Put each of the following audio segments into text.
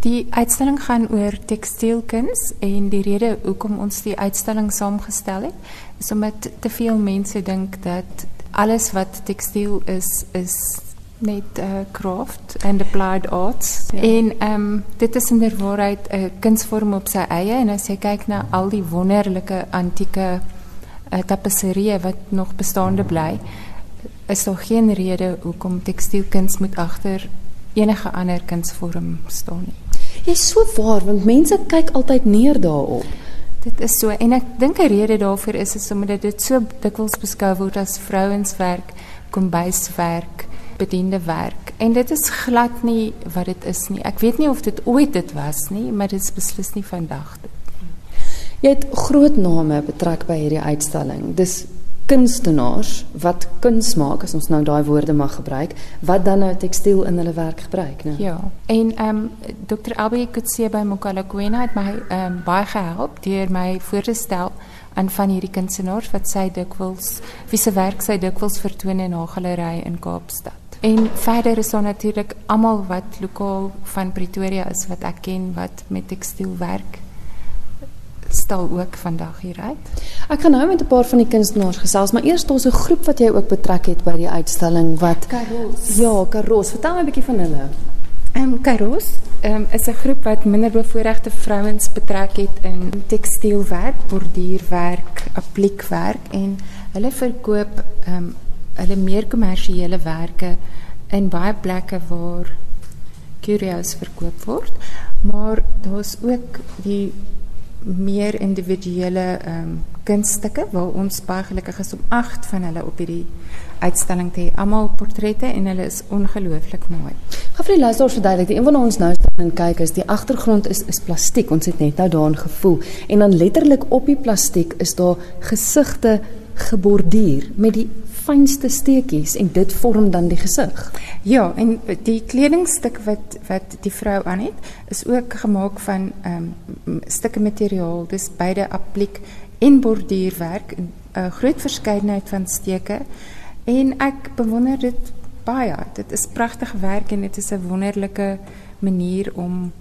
Die uitstalling gaan oor tekstielkuns en die rede hoekom ons die uitstalling saamgestel het is omdat te veel mense dink dat alles wat tekstiel is is net uh, craft and applied arts. Ja. En ehm um, dit is inderwaarheid 'n uh, kunsvorm op sy eie en as jy kyk na al die wonderlike antieke uh, tapisserieë wat nog bestaande bly, is daar geen rede hoekom tekstielkuns moet agter enige ander kunsvorm staan nie. Jy's so waar want mense kyk altyd neer daarop. Dit is so en ek dink 'n rede daarvoor is is omdat dit so dikwels beskou word as vrouenswerk, kombuiswerk, bediende werk en dit is glad nie wat dit is nie. Ek weet nie of dit ooit dit was nie, maar dit is beslis nie vandag dit. Jy het groot name betrek by hierdie uitstalling. Dis kunstenaars wat kuns maak as ons nou daai woorde mag gebruik wat dan nou tekstiel in hulle werk gebruik nou ja en ehm um, Dr Albie Kutse by Mokalakwena het my ehm um, baie gehelp deur my voor te stel aan van hierdie kunstenaars wat sy dikwels wie se werk sy dikwels vertoon in haar galery in Kaapstad. En verder is daar natuurlik almal wat lokaal van Pretoria is wat ek ken wat met tekstiel werk stal ook vandag hier uit. Ek gaan nou met 'n paar van die kunstenaars gesels, maar eers daar's 'n groep wat jy ook betrek het by die uitstalling wat Karos. Ja, Karos. Vertel my 'n bietjie van hulle. Ehm um, Karos um, is 'n groep wat minderbevoorregte vrouens betrek het in tekstielwerk, borduurwerk, appliekwerk en hulle verkoop ehm um, hulle meer kommersiële werke in baie plekke waar curios verkoop word. Maar daar's ook die meer individuele um, kunststukke waar ons baie gelukkig is om agt van hulle op hierdie uitstalling te hê. Almal portrette en hulle is ongelooflik mooi. Gaan vir die luisteraars verduidelik, die een van ons nou staan en kyk is die agtergrond is is plastiek. Ons het net nou daarin gevoel en dan letterlik op die plastiek is daar gesigte geborduur met die fynste steekies en dit vorm dan die gesig. Ja, en die kledingstuk wat wat die vrou aan het, is ook gemaak van ehm um, stukke materiaal. Dis beide appliek en borduurwerk, 'n uh, groot verskeidenheid van steke. En ek bewonder dit baie. Dit is pragtige werk en dit is 'n wonderlike manier om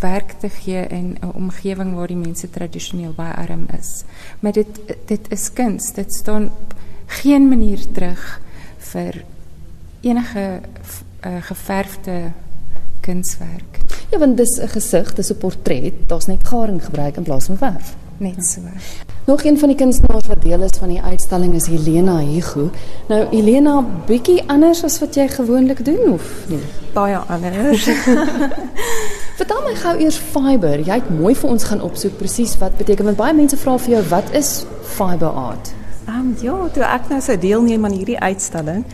werk te gee in 'n omgewing waar die mense tradisioneel baie arm is. Maar dit dit is kuns. Dit staan geen manier terug vir enige uh, geverfde kunswerk. Ja, want dis 'n gesig, dis 'n portret. Daar's net garing gebruik in plaas van verf. Net so. Nog een van die kunstenaars wat deel is van die uitstalling is Helena Higu. Nou Helena, bietjie anders as wat jy gewoonlik doen of nie? Baie anders. Vertel my gou eers fiber. Jy het mooi vir ons gaan opsoek presies wat beteken want baie mense vra vir jou wat is fiber art? Ehm um, ja, toe ek nou sou deelneem aan hierdie uitstalling,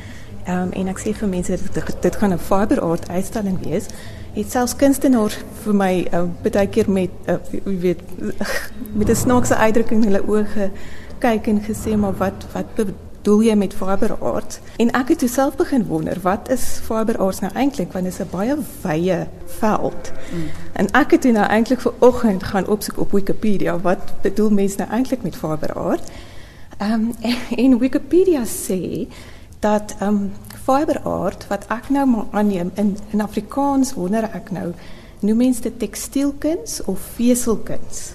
ehm um, en ek sê vir mense dit dit gaan 'n fiber art uitstalling wees. Het selfs kunstenaars vir my uh, baie keer met uh, weet met 'n snaakse uitdrukking in hulle oë kyk en gesê maar wat wat bedoel jy met fiber art? En ek het self begin wonder, wat is fiber art nou eintlik? Want dit is 'n baie wye veld. Mm. En ek het nou eintlik vir oggend gaan opsoek op Wikipedia, wat bedoel mense nou eintlik met fiber art? Ehm um, en Wikipedia sê dat ehm um, fiber art wat ek nou maar aanneem in in Afrikaans wonder ek nou noem mense dit tekstielkuns of veselkuns.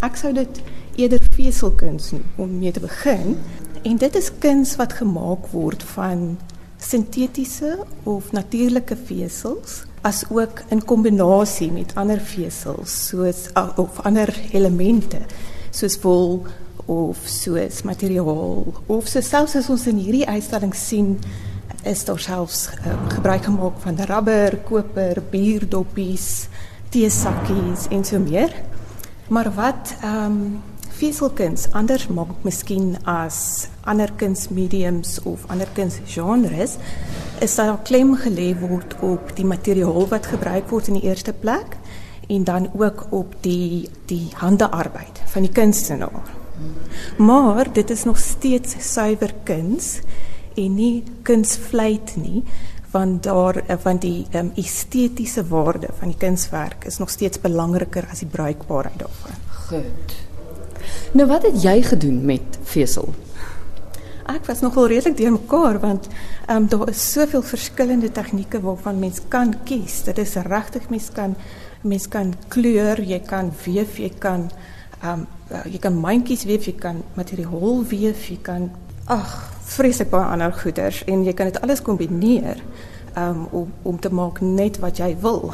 Ek sou dit eerder veselkuns noem om mee te begin. En dit is kuns wat gemaak word van sintetiese of natuurlike vesels as ook in kombinasie met ander vesels soos of ander elemente soos wol of soos materiaal of so selfs as ons in hierdie uitstalling sien is daar selfs uh, gebruik gemaak van rubber, koper, bierdoppies, teesakkies en so meer. Maar wat ehm um, veselkuns anders maak miskien as ander kunsmediums of ander kunsgenres is dat daar klem gelê word op die materiaal wat gebruik word in die eerste plek en dan ook op die die handearbeid van die kunstenaar. Maar dit is nog steeds suiwer kuns en nie kunsvleit nie want daar van die um, estetiese waarde van die kunswerk is nog steeds belangriker as die bruikbaarheid daarvan. Goed. Nou wat het jy gedoen met vesel? ek was nogal redelik deurmekaar want ehm um, daar is soveel verskillende tegnieke waarvan mens kan kies. Dit is regtig mens kan mens kan kleur, jy kan weef, jy kan ehm um, jy kan mandjies weef, jy kan materiaal weef, jy kan ag, vreeslik baie ander goeders en jy kan dit alles kombineer um, om om te maak net wat jy wil.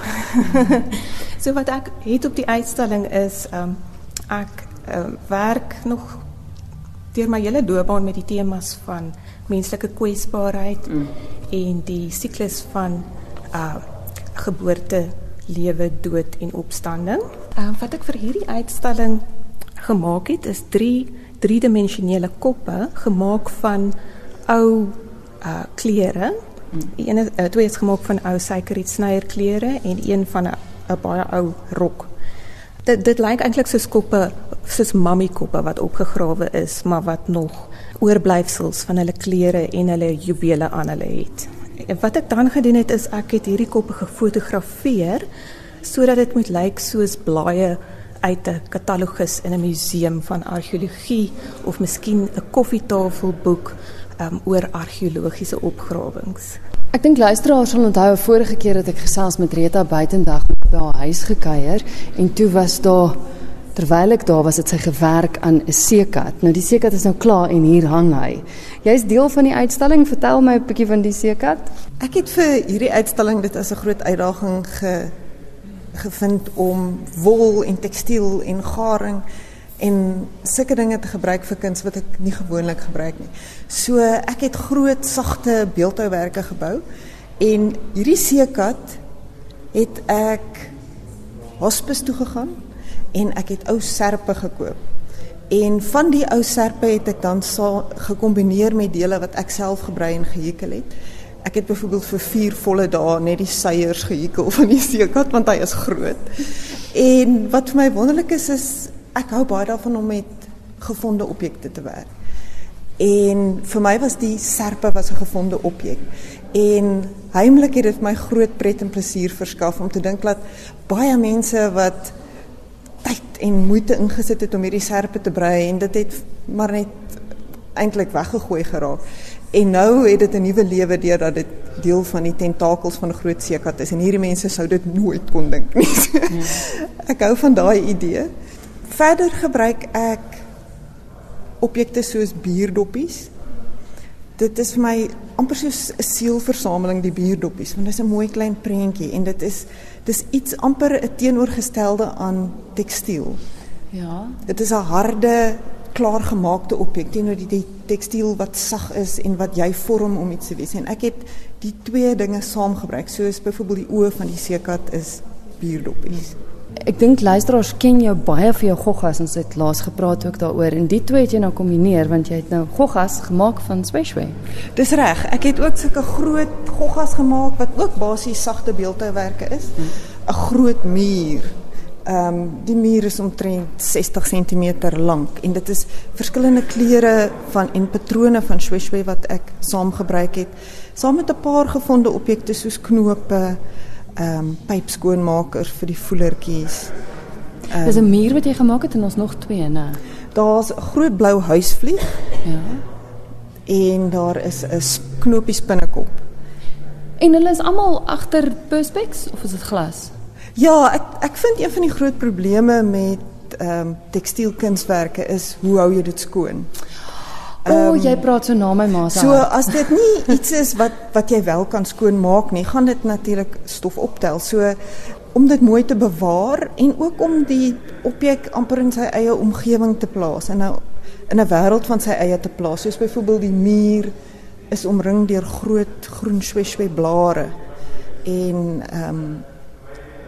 so wat ek het op die uitstalling is um, ek um, werk nog deur my hele loopbaan met die temas van menslike kwesbaarheid mm. en die siklus van uh geboorte, lewe, dood en opstanding. Um, wat ek vir hierdie uitstalling gemaak het is drie driedimensionele koppe gemaak van ou uh klere Die ene uh, twee is gemaak van ou suikerriet snyerklere en een van 'n baie ou rok. Dit dit lyk eintlik soos koppe, soos mammiekoppe wat opgegrawe is, maar wat nog oorblyfsels van hulle klere en hulle juwele aan hulle het. En wat ek dan gedoen het is ek het hierdie koppe gefotografeer sodat dit moet lyk soos blaaie uit 'n katalogus in 'n museum van argeologie of miskien 'n koffietafelboek um, oor argeologiese opgrawings. Ek dink luisteraars sal onthou 'n vorige keer dat ek gesels met Rita buitendag by haar huis gekuier en toe was daar terwyl ek daar was het sy gewerk aan 'n seekat. Nou die seekat is nou klaar en hier hang hy. Jy's deel van die uitstalling. Vertel my 'n bietjie van die seekat. Ek het vir hierdie uitstalling dit as 'n groot uitdaging ge gevind om wol en tekstiel en garing en sulke dinge te gebruik vir kuns wat ek nie gewoonlik gebruik nie. So ek het groot sagte beeldhouwerke gebou en hierdie seekat het ek hospis toe gegaan en ek het ou serpe gekoop. En van die ou serpe het ek dan sa gekombineer met dele wat ek self gebrei en gehekel het. Ek het byvoorbeeld vir 4 volle dae net die seiers gehekel van die want hy is groot. En wat vir my wonderlik is is ek hou baie daarvan om met gevonde objekte te werk. En vir my was die serpe was 'n gevonde objek. En heimlik het dit my groot pret en plesier verskaf om te dink dat baie mense wat tyd en moeite ingesit het om hierdie serpe te brei en dit het maar net eintlik weggegooi geraak. En nou het dit 'n nuwe lewe deurdat dit deel van die tentakels van 'n groot seekat is en hierdie mense sou dit nooit kon dink nie. Ek hou van daai idee. Verder gebruik ek objekte soos bierdoppies. Dit is vir my amper soos 'n sielversameling die bierdoppies want dit is 'n mooi klein prentjie en dit is dis iets amper 'n teenoorgestelde aan tekstiel. Ja. Dit is 'n harde klaargemaakte objek teenoor die, die tekstiel wat sag is en wat jy vorm om iets te wees en ek het die twee dinge saamgebruik soos byvoorbeeld die oë van die seekat is bierdoppies. Ek dink luisteraars ken jou baie vir jou goggas ons het laas gepraat ook daaroor en die twee het jy nou kombineer want jy het nou goggas gemaak van sweshwe. Dis reg. Ek het ook sulke groot goggas gemaak wat ook basies sagte beeldhouwerke is. 'n hmm. Groot muur. Ehm um, die muur is omtrent 60 cm lank en dit is verskillende kleure van en patrone van sweshwe wat ek saam gebruik het saam met 'n paar gevonde objekte soos knope ehm um, pypskoonmakers vir die voelertjies. Um, Dis 'n muur wat jy gemaak het en ons nog twee, né? Daar's 'n groot blou huisvlieg. Ja. En daar is 'n knoopie spinnekop. En hulle is almal agter perspex of is dit glas? Ja, ek ek vind een van die groot probleme met ehm um, tekstielkunswerke is hoe hou jy dit skoon? O, oh, jy praat so na my ma se. So as dit nie iets is wat wat jy wel kan skoon maak nie, gaan dit natuurlik stof optel. So om dit mooi te bewaar en ook om die objek amper in sy eie omgewing te plaas en nou in 'n wêreld van sy eie te plaas. Soos byvoorbeeld die muur is omring deur groot groen sweshwe blare en ehm um,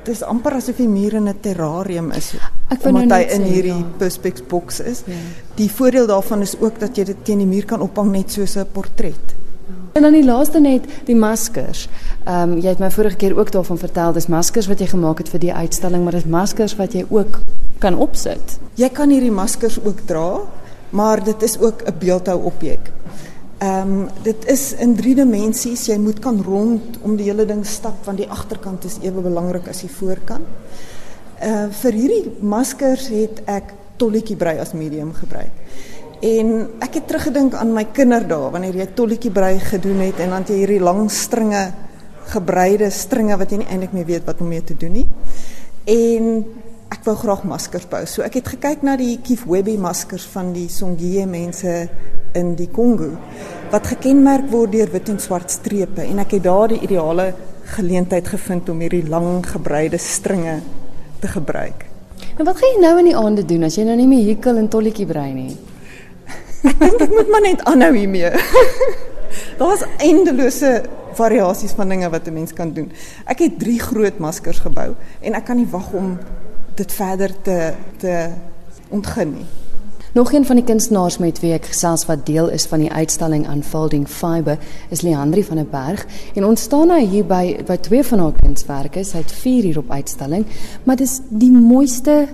dit is amper asof die muur in 'n terrarium is. Ek vind omdat hy in hierdie ja. perspex box is. Ja. Die voordeel daarvan is ook dat jy dit teen die muur kan ophang net soos 'n portret. Ja. En dan die laaste net die maskers. Ehm um, jy het my vorige keer ook daarvan vertel, dis maskers wat jy gemaak het vir die uitstalling, maar dis maskers wat jy ook kan opsit. Jy kan hierdie maskers ook dra, maar dit is ook 'n beeldhou objek. Ehm dit is in drie dimensies. Jy moet kan rond om die hele ding stap want die agterkant is ewe belangrik as die voorkant. Uh vir hierdie maskers het ek tolletjie brei as medium gebruik. En ek het teruggedink aan my kinderdae wanneer jy tolletjie brei gedoen het en dan jy hierdie lang stringe gebreide stringe wat jy nie eintlik meer weet wat om mee te doen nie. En ek wou graag maskers bou. So ek het gekyk na die Kifwebe maskers van die Songye mense in die Kongo wat gekenmerk word deur wit en swart strepe en ek het daar die ideale geleentheid gevind om hierdie lang gebreide stringe te gebruik. En wat gaan jy nou in die aande doen as jy nou nie meer hikkel en tolletjie brei nie? Ek dink ek moet maar net aanhou hiermee. Daar's eindelose variasies van dinge wat 'n mens kan doen. Ek het 3 groot maskers gebou en ek kan nie wag om dit verder te te ontgin nie. Nog een van die kunstenaars met wie ek gesels wat deel is van die uitstalling Unfolding Fiber is Leandri van der Berg en ons staan nou hier by by twee van haar kunswerke. Sy het 4 hier op uitstalling, maar dis die mooiste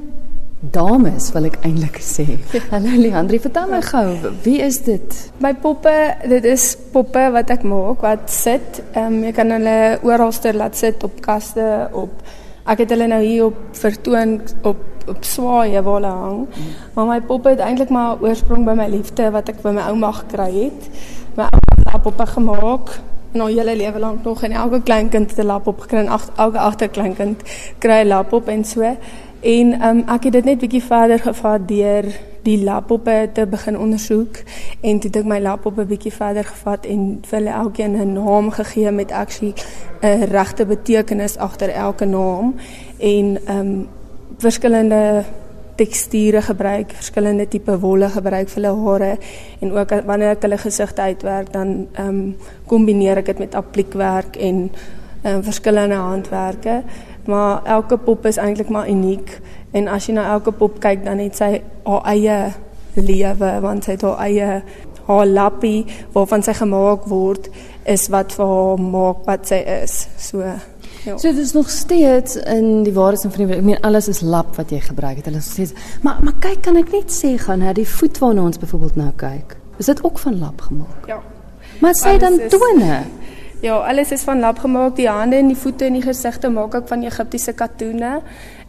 dames wil ek eintlik sê. Hallo Leandri, vertel my gou, wie is dit? My poppe, dit is poppe wat ek maak wat sit. Ehm um, jy kan hulle oralster laat sit op kaste, op ek het hulle nou hier op vertoon op op swaaye waar hulle hang. Maar my poppe het eintlik maar oorsprong by my liefde wat ek by my ouma gekry het. My ouma het poppe gemaak en al hele lewe lank nog en elke kleinkind het 'n lap op gekry en elke agterkleinkind kry 'n lap op en so. En um, ek het dit net bietjie verder gevat deur die lappoppe te begin ondersoek en toe ek my lappoppe bietjie verder gevat en vir hulle elkeen 'n naam gegee met actually 'n regte betekenis agter elke naam en um verskillende teksture gebruik, verskillende tipe wolle gebruik vir hulle hare en ook wanneer ek hulle gesigte uitwerk dan um kombineer ek dit met appliekwerk en um verskillende handwerke. Maar elke pop is eintlik maar uniek en as jy na elke pop kyk dan het sy haar eie lewe want sy het haar eie haar lappie waarvan sy gemaak word is wat vir haar maak wat sy is. So Ja. So dit is nog steeds in die waarheid van vriende. Ek meen alles is lap wat jy gebruik het. Hulle sê maar maar kyk kan ek net sê gaan na die voet waarna ons byvoorbeeld nou kyk. Is dit ook van lap gemaak? Ja. Maar sê dan tone. Is, Ja, alles is van lap gemaak. Die hande en die voete en die gesigte maak ek van Egiptiese katoene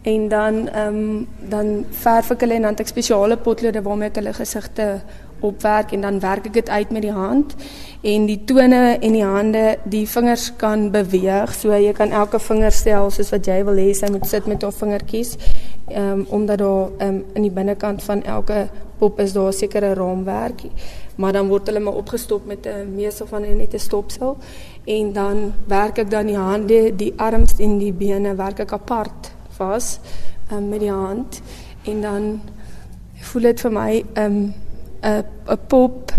en dan ehm um, dan verf ek hulle en dan het ek spesiale potlode waarmee ek hulle gesigte opwerk en dan werk ek dit uit met die hand en die tone en die hande, die vingers kan beweeg. So jy kan elke vinger stel soos wat jy wil hê sy moet sit met haar vingertjies. Ehm um, omdat daar ehm um, in die binnekant van elke pop is daar 'n sekere raamwerk maar dan word hulle maar opgestop met 'n meesel van net 'n stopsel en dan werk ek dan die hande, die arms en die bene werk ek apart vas um, met die hand en dan voel dit vir my 'n um, 'n 'n pop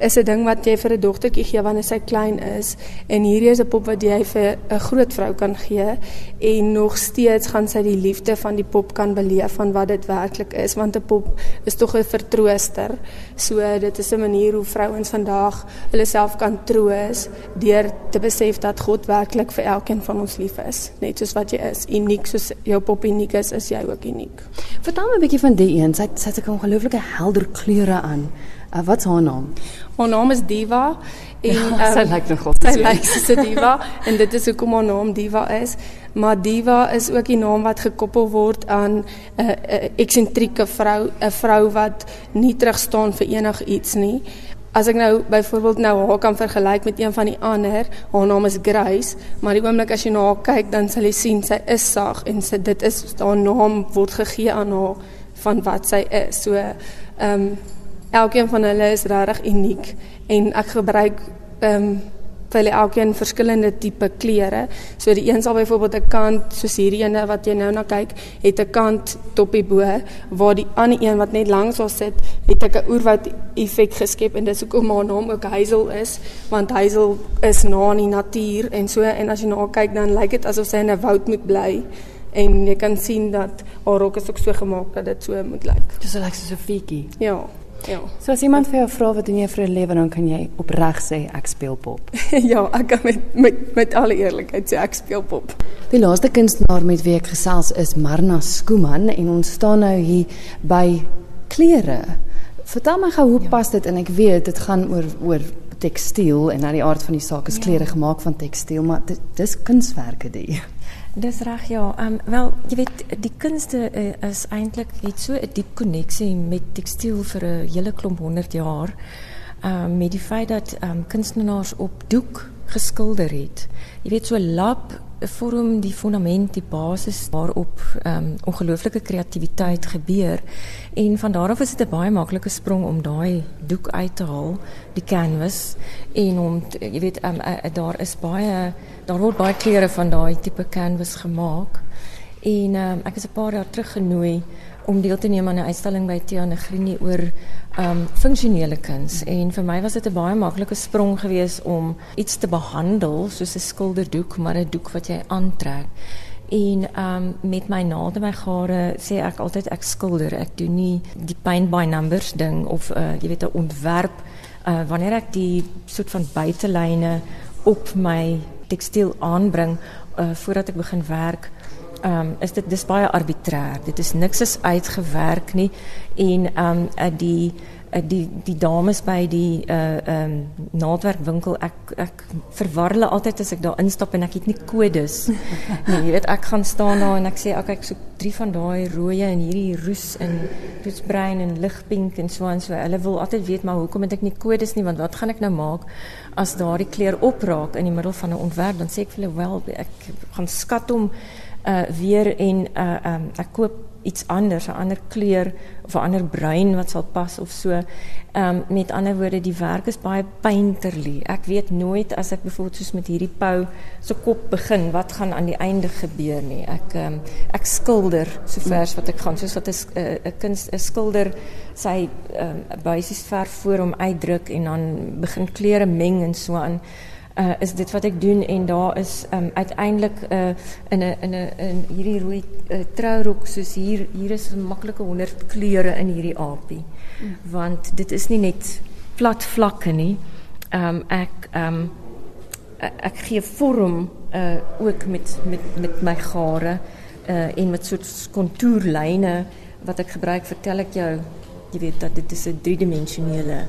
is 'n ding wat jy vir 'n dogtertjie gee wanneer sy klein is en hierdie is 'n pop wat jy vir 'n groot vrou kan gee en nog steeds gaan sy die liefde van die pop kan beleef van wat dit werklik is want 'n pop is tog 'n vertrooster. So dit is 'n manier hoe vrouens vandag hulle self kan troos deur te besef dat God werklik vir elkeen van ons lief is, net soos wat jy is, uniek soos jou pop uniek is, is jy ook uniek. Vertel my 'n bietjie van die een. Sy sy het 'n ongelooflike helder kleure aan. Uh, wat's haar naam? Haar naam is Diva en ja, um, sy lyk nogal sy lyk soos 'n diva en dit is hoekom haar naam Diva is. Maar Diva is ook die naam wat gekoppel word aan 'n uh, uh, eksentrieke vrou, 'n vrou wat nie terugstaan vir enigiets nie. As ek nou byvoorbeeld nou haar kan vergelyk met een van die ander, haar naam is Grace, maar die oomblik as jy na haar kyk, dan sal jy sien sy is sag en sy dit is haar naam word gegee aan haar van wat sy is. So ehm um, elkeen van hulle is regtig uniek en ek gebruik ehm um, vir hulle elkeen verskillende tipe klere. So die een sal byvoorbeeld 'n kant soos hierdie ene wat jy nou na kyk, het 'n kant toppie bo waar die ander een wat net langs haar sit, het ek 'n oerwoud effek geskep en dis hoekom haar naam ook Hazel is, want Hazel is na in die natuur en so en as jy na haar kyk dan lyk dit asof sy in 'n woud moet bly en jy kan sien dat haar rok is ook so gemaak dat dit so moet lyk. Dis so lyk soos 'n fietjie. Ja. Ja. So as iemand vir jou vra wat doen jy vir 'n lewe dan kan jy opreg sê ek speel pop. ja, ek kan met met met alle eerlikheid sê ek speel pop. Die laaste kunstenaar met wie ek gesels is Marna Skooman en ons staan nou hier by klere. Vertel my gou hoe ja. pas dit en ek weet dit gaan oor oor tekstiel en na die aard van die saak is klere ja. gemaak van tekstiel, maar dit dis kunswerke die. Dis reg ja. Um, wel, jy weet die kunste uh, is eintlik het so 'n diep koneksie met tekstiel vir 'n hele klomp 100 jaar. Um, met die feit dat um, kunstenaars op doek geskilder het. Jy weet so lap vorm die fundament, die basis waarop um, ongelooflike kreatiwiteit gebeur. En van daar af is dit 'n baie maklike sprong om daai doek uit te haal, die canvas en om jy weet ehm um, uh, daar is baie daar word baie kleure van daai tipe canvas gemaak. En um, ek is 'n paar jaar terug genooi om deel te neem aan 'n uitstalling by Tiana Greenie oor ehm um, funksionele kuns en vir my was dit 'n baie maklike sprong geweest om iets te behandel soos 'n skilderdoek maar 'n doek wat jy aantrek. En ehm um, met my naald en my gare sê ek altyd ek skilder. Ek doen nie die paint by numbers ding of uh, jy weet 'n ontwerp uh, wanneer ek die soort van buitelyne op my tekstiel aanbring uh, voordat ek begin werk ehm um, is dit dis baie arbitrair. Dit is niks is uitgewerk nie. En um, die uh, die die dames by die uh ehm um, naaldwerkwinkel ek ek verwar hulle altyd as ek daar instap en ek het nie kodes. Nee jy weet ek gaan staan daar en ek sê okay ek soek drie van daai rooi en hierdie roes en roesbruin en ligpink en so en so. Hulle wil altyd weet maar hoekom het ek nie kodes nie? Want wat gaan ek nou maak as daardie kleur opraak in die middel van 'n ontwerp? Dan sê ek vir hulle wel ek gaan skat hom uh weer en uh um ek koop iets anders, 'n ander kleur of 'n ander bruin wat sal pas of so. Um met ander woorde, die werk is baie painterly. Ek weet nooit as ek byvoorbeeld soos met hierdie pou se kop begin, wat gaan aan die einde gebeur nie. Ek um ek skilder so vers wat ek gaan, soos wat 'n 'n kuns 'n skilder sy um buisies verf voor hom uitdruk en dan begin kleure meng en so aan uh, is dit wat ek doen en daar is um, uiteindelik uh, in 'n in hierdie rooi uh, trourok soos hier hier is 'n maklike 100 kleure in hierdie aapie. Mm. Want dit is nie net plat vlakke nie. Um, ek um, ek gee vorm uh, ook met met met my gare uh, en met soort kontourlyne wat ek gebruik vertel ek jou jy weet dat dit is 'n driedimensionele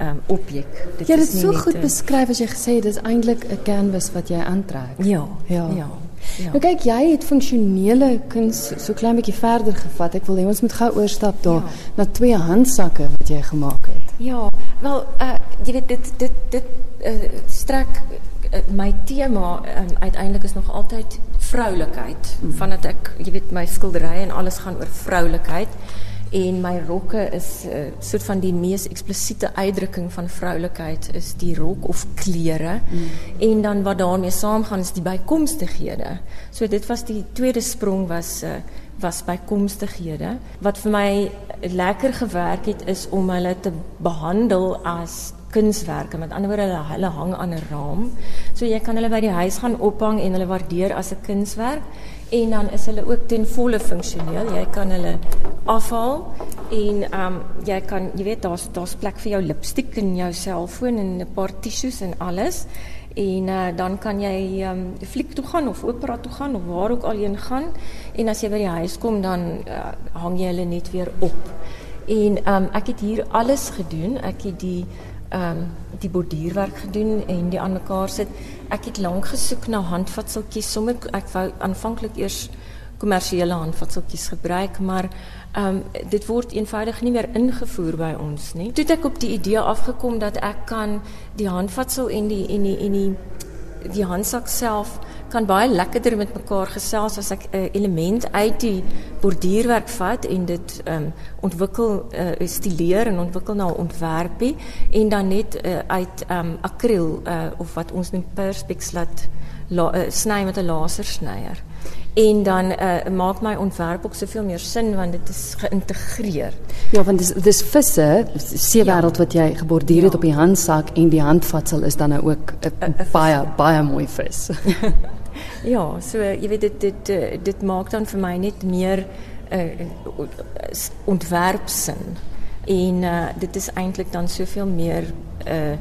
um, objek. Dit jy het dit so goed beskryf as jy gesê dit is eintlik 'n canvas wat jy aantrek. Ja, ja. ja. Ja. Nou kyk, jy het funksionele kuns so klein bietjie verder gevat. Ek wil hê ons moet gou oorstap daar ja. na twee handsakke wat jy gemaak het. Ja, wel uh jy weet dit dit dit uh, strek uh, my tema um, uiteindelik is nog altyd vroulikheid. Mm. Vandat ek jy weet my skilderye en alles gaan oor vroulikheid en my rokke is 'n uh, eh, soort van die mees eksplisiete uitdrukking van vroulikheid is die rok of klere mm. en dan wat daarmee saamgaan is die bykomstighede. So dit was die tweede sprong was uh, was bykomstighede wat vir my lekker gewerk het is om hulle te behandel as kunswerke met ander woorde hulle, hulle hang aan 'n raam. So jy kan hulle by die huis gaan ophang en hulle waardeer as 'n kunswerk en dan is hulle ook ten volle funksioneel. Jy kan hulle afhaal en ehm jy kan jy weet daar's daar's plek vir jou lipstik en jou selfoon en 'n paar tissues en alles. En uh, dan kan jy ehm um, fliek toe gaan of opera toe gaan of waar ook al jy gaan en as jy by die huis kom dan uh, hang jy hulle net weer op. En ehm um, ek het hier alles gedoen. Ek het die ehm die borduurwerk gedoen en die aan mekaar sit. Ek het lank gesoek na handvatseltjies. Sommer ek wou aanvanklik eers kommersiële handvatseltjies gebruik, maar ehm dit word eenvoudig nie meer ingevoer by ons nie. Toe het ek op die idee afgekom dat ek kan die handvatsel en die en die en die die handsak self kan baie lekkerder met mekaar gesels as ek 'n uh, element uit die borduurwerk vat en dit um, ontwikkel uh, stileer en ontwikkel na 'n ontwerpie en dan net uh, uit um, akriel uh, of wat ons noem perspex laat la, uh, sny met 'n lasersnyer. En dan uh, maak my ontwerp ook soveel meer sin want dit is geïntegreer. Ja, want dis dis visse, seewêreld ja. wat jy geborduur het ja. op die handsak en die handvatsel is dan nou ook 'n baie baie mooi vis. ja, so jy weet dit dit dit maak dan vir my net meer 'n uh, ontwerpsin. En uh, dit is eintlik dan soveel meer 'n uh,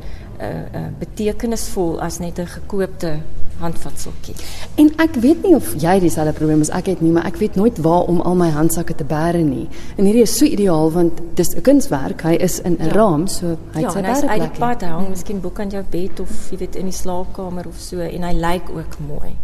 uh, uh, betekenisvol as net 'n gekoopte handvatseltjie. En ek weet nie of jy dieselfde probleem as ek het nie, maar ek weet nooit waar om al my handsakke te bære nie. En hierdie is so ideaal want dis 'n kunswerk. Hy is in 'n ja. raam, so hy ja, sy bære. Ja, hy uit die pad hang, miskien bo kan jou bed of jy weet in die slaapkamer of so en hy lyk ook mooi.